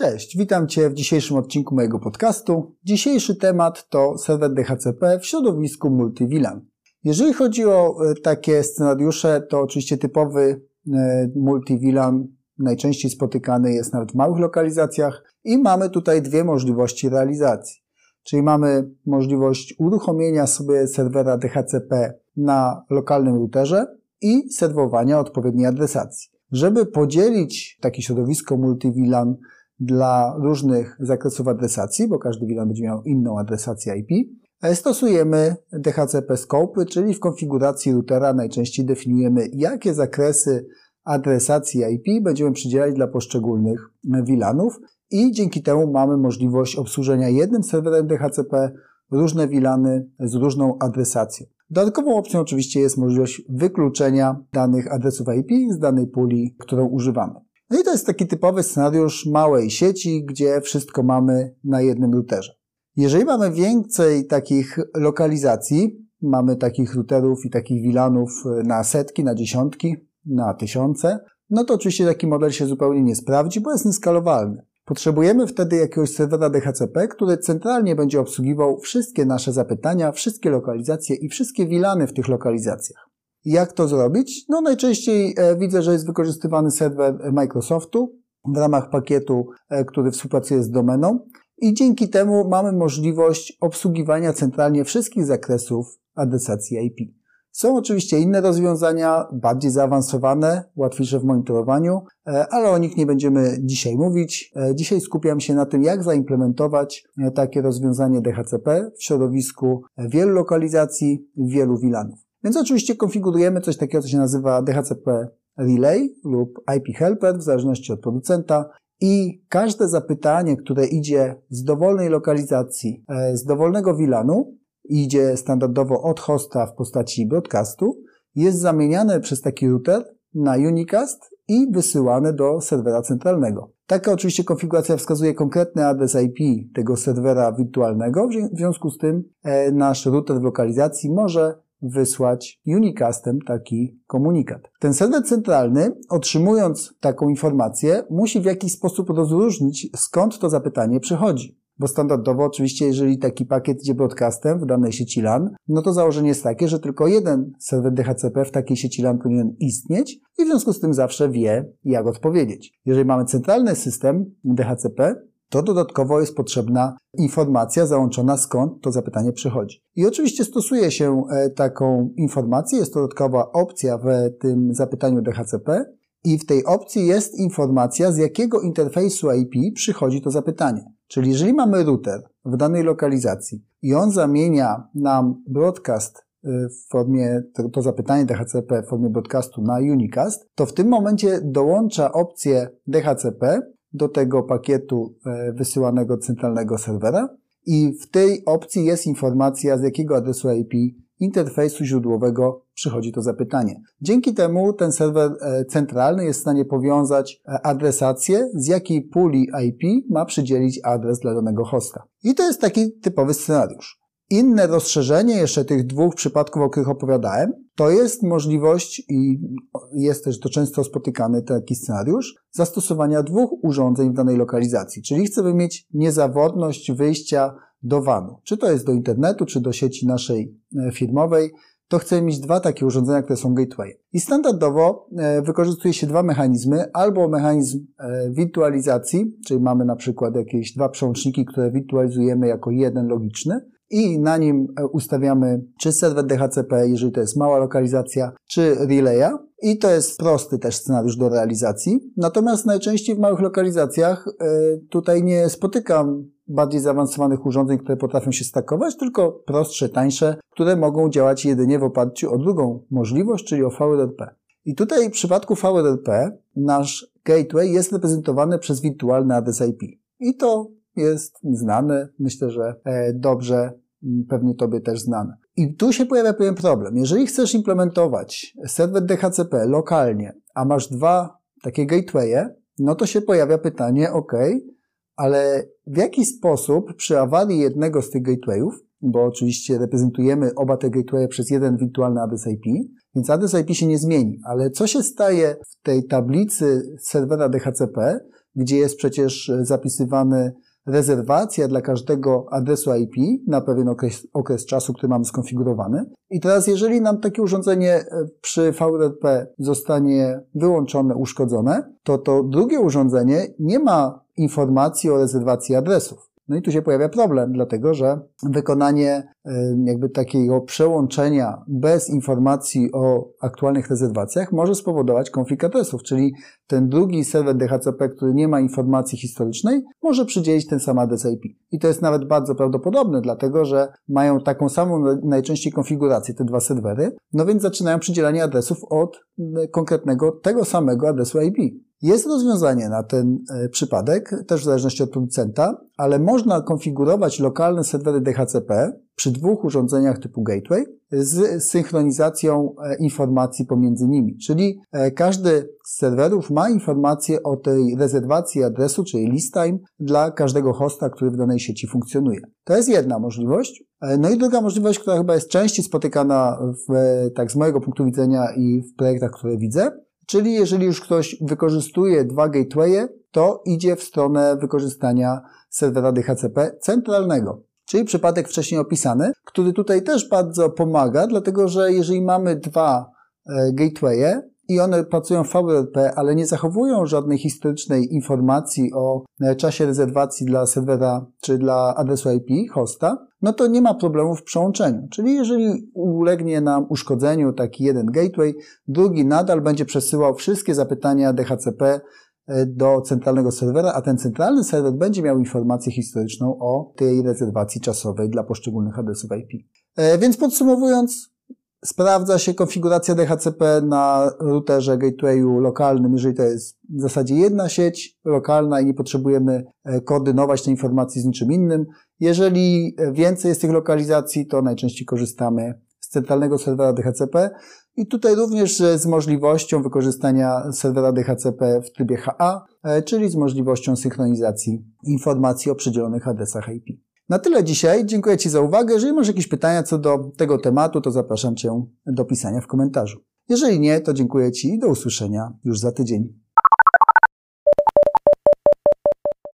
Cześć, witam Cię w dzisiejszym odcinku mojego podcastu. Dzisiejszy temat to serwer DHCP w środowisku multi-VLAN. Jeżeli chodzi o e, takie scenariusze, to oczywiście typowy e, multi-VLAN najczęściej spotykany jest nawet w małych lokalizacjach i mamy tutaj dwie możliwości realizacji. Czyli mamy możliwość uruchomienia sobie serwera DHCP na lokalnym routerze i serwowania odpowiedniej adresacji. Żeby podzielić takie środowisko multi-VLAN dla różnych zakresów adresacji, bo każdy VLAN będzie miał inną adresację IP, stosujemy DHCP Scope, czyli w konfiguracji routera najczęściej definiujemy, jakie zakresy adresacji IP będziemy przydzielać dla poszczególnych VLANów i dzięki temu mamy możliwość obsłużenia jednym serwerem DHCP różne VLANy z różną adresacją. Dodatkową opcją oczywiście jest możliwość wykluczenia danych adresów IP z danej puli, którą używamy. No i to jest taki typowy scenariusz małej sieci, gdzie wszystko mamy na jednym routerze. Jeżeli mamy więcej takich lokalizacji, mamy takich routerów i takich VLANów na setki, na dziesiątki, na tysiące, no to oczywiście taki model się zupełnie nie sprawdzi, bo jest nieskalowalny. Potrzebujemy wtedy jakiegoś serwera DHCP, który centralnie będzie obsługiwał wszystkie nasze zapytania, wszystkie lokalizacje i wszystkie VLANy w tych lokalizacjach. Jak to zrobić? No najczęściej e, widzę, że jest wykorzystywany serwer Microsoftu w ramach pakietu, e, który współpracuje z domeną i dzięki temu mamy możliwość obsługiwania centralnie wszystkich zakresów adresacji IP. Są oczywiście inne rozwiązania, bardziej zaawansowane, łatwiejsze w monitorowaniu, e, ale o nich nie będziemy dzisiaj mówić. Dzisiaj skupiam się na tym, jak zaimplementować takie rozwiązanie DHCP w środowisku wielu lokalizacji, wielu VLANów. Więc oczywiście konfigurujemy coś takiego, co się nazywa DHCP Relay lub IP Helper, w zależności od producenta. I każde zapytanie, które idzie z dowolnej lokalizacji, e, z dowolnego VLANu, idzie standardowo od hosta w postaci broadcastu, jest zamieniane przez taki router na unicast i wysyłane do serwera centralnego. Taka oczywiście konfiguracja wskazuje konkretny adres IP tego serwera wirtualnego, w związku z tym e, nasz router w lokalizacji może wysłać unicastem taki komunikat. Ten serwer centralny, otrzymując taką informację, musi w jakiś sposób rozróżnić, skąd to zapytanie przychodzi. Bo standardowo oczywiście, jeżeli taki pakiet idzie broadcastem w danej sieci LAN, no to założenie jest takie, że tylko jeden serwer DHCP w takiej sieci LAN powinien istnieć i w związku z tym zawsze wie, jak odpowiedzieć. Jeżeli mamy centralny system DHCP, to dodatkowo jest potrzebna informacja załączona skąd to zapytanie przychodzi. I oczywiście stosuje się e, taką informację, jest to dodatkowa opcja w tym zapytaniu DHCP i w tej opcji jest informacja z jakiego interfejsu IP przychodzi to zapytanie. Czyli jeżeli mamy router w danej lokalizacji i on zamienia nam broadcast e, w formie, to, to, zapytanie DHCP w formie broadcastu na unicast, to w tym momencie dołącza opcję DHCP do tego pakietu e, wysyłanego centralnego serwera i w tej opcji jest informacja, z jakiego adresu IP interfejsu źródłowego przychodzi to zapytanie. Dzięki temu ten serwer e, centralny jest w stanie powiązać e, adresację, z jakiej puli IP ma przydzielić adres dla danego hosta. I to jest taki typowy scenariusz. Inne rozszerzenie jeszcze tych dwóch przypadków, o których opowiadałem, to jest możliwość i jest też to często spotykany taki scenariusz zastosowania dwóch urządzeń w danej lokalizacji. Czyli chcemy mieć niezawodność wyjścia do WAN-u. Czy to jest do internetu, czy do sieci naszej e, firmowej, to chcemy mieć dwa takie urządzenia, które są gateway. I standardowo e, wykorzystuje się dwa mechanizmy, albo mechanizm e, wirtualizacji, czyli mamy na przykład jakieś dwa przełączniki, które wirtualizujemy jako jeden logiczny, i na nim e, ustawiamy czy serwer DHCP, jeżeli to jest mała lokalizacja, czy relaya. I to jest prosty też scenariusz do realizacji. Natomiast najczęściej w małych lokalizacjach e, tutaj nie spotykam bardziej zaawansowanych urządzeń, które potrafią się stakować, tylko prostsze, tańsze, które mogą działać jedynie w oparciu o drugą możliwość, czyli o VRP. I tutaj w przypadku VRP nasz gateway jest reprezentowany przez wirtualny adres IP. I to jest znane, myślę, że e, dobrze, pewnie Tobie też znane. I tu się pojawia pewien problem. Jeżeli chcesz implementować serwer DHCP lokalnie, a masz dwa takie gatewaye, no to się pojawia pytanie, ok, ale w jaki sposób przy awarii jednego z tych gatewayów, bo oczywiście reprezentujemy oba te gatewaye przez jeden wirtualny adres IP, więc adres IP się nie zmieni, ale co się staje w tej tablicy serwera DHCP, gdzie jest przecież zapisywany rezerwacja dla każdego adresu IP na pewien okres, okres czasu, który mamy skonfigurowany. I teraz, jeżeli nam takie urządzenie e, przy VRP zostanie wyłączone, uszkodzone, to to drugie urządzenie nie ma informacji o rezerwacji adresów. No i tu się pojawia problem, dlatego że wykonanie e, jakby takiego przełączenia bez informacji o aktualnych rezerwacjach może spowodować konflikt adresów, czyli ten drugi serwer DHCP, który nie ma informacji historycznej, może przydzielić ten sam adres IP. I to jest nawet bardzo prawdopodobne, dlatego że mają taką samą najczęściej konfigurację te dwa serwery, no więc zaczynają przydzielanie adresów od konkretnego tego samego adresu IP. Jest rozwiązanie na ten e, przypadek, też w zależności od producenta, ale można konfigurować lokalne serwery DHCP przy dwóch urządzeniach typu gateway z synchronizacją e, informacji pomiędzy nimi. Czyli e, każdy z serwerów ma informację o tej rezerwacji adresu, czyli list time dla każdego hosta, który w danej sieci funkcjonuje. To jest jedna możliwość. No i druga możliwość, która chyba jest częściej spotykana w, tak z mojego punktu widzenia i w projektach, które widzę, Czyli jeżeli już ktoś wykorzystuje dwa gatewaye, to idzie w stronę wykorzystania serwera DHCP centralnego. Czyli przypadek wcześniej opisany, który tutaj też bardzo pomaga, dlatego że jeżeli mamy dwa e, gatewaye, i one pracują w VRP, ale nie zachowują żadnej historycznej informacji o e, czasie rezerwacji dla serwera czy dla adresu IP hosta, no to nie ma problemu w przełączeniu. Czyli jeżeli ulegnie nam uszkodzeniu taki jeden gateway, drugi nadal będzie przesyłał wszystkie zapytania DHCP e, do centralnego serwera, a ten centralny serwer będzie miał informację historyczną o tej rezerwacji czasowej dla poszczególnych adresów IP. E, więc podsumowując, Sprawdza się konfiguracja DHCP na routerze gatewayu lokalnym, jeżeli to jest w zasadzie jedna sieć lokalna i nie potrzebujemy e, koordynować tej informacji z niczym innym. Jeżeli więcej jest tych lokalizacji, to najczęściej korzystamy z centralnego serwera DHCP i tutaj również z możliwością wykorzystania serwera DHCP w trybie HA, e, czyli z możliwością synchronizacji informacji o przydzielonych adresach IP. Na tyle dzisiaj. Dziękuję Ci za uwagę. Jeżeli masz jakieś pytania co do tego tematu, to zapraszam Cię do pisania w komentarzu. Jeżeli nie, to dziękuję Ci i do usłyszenia już za tydzień.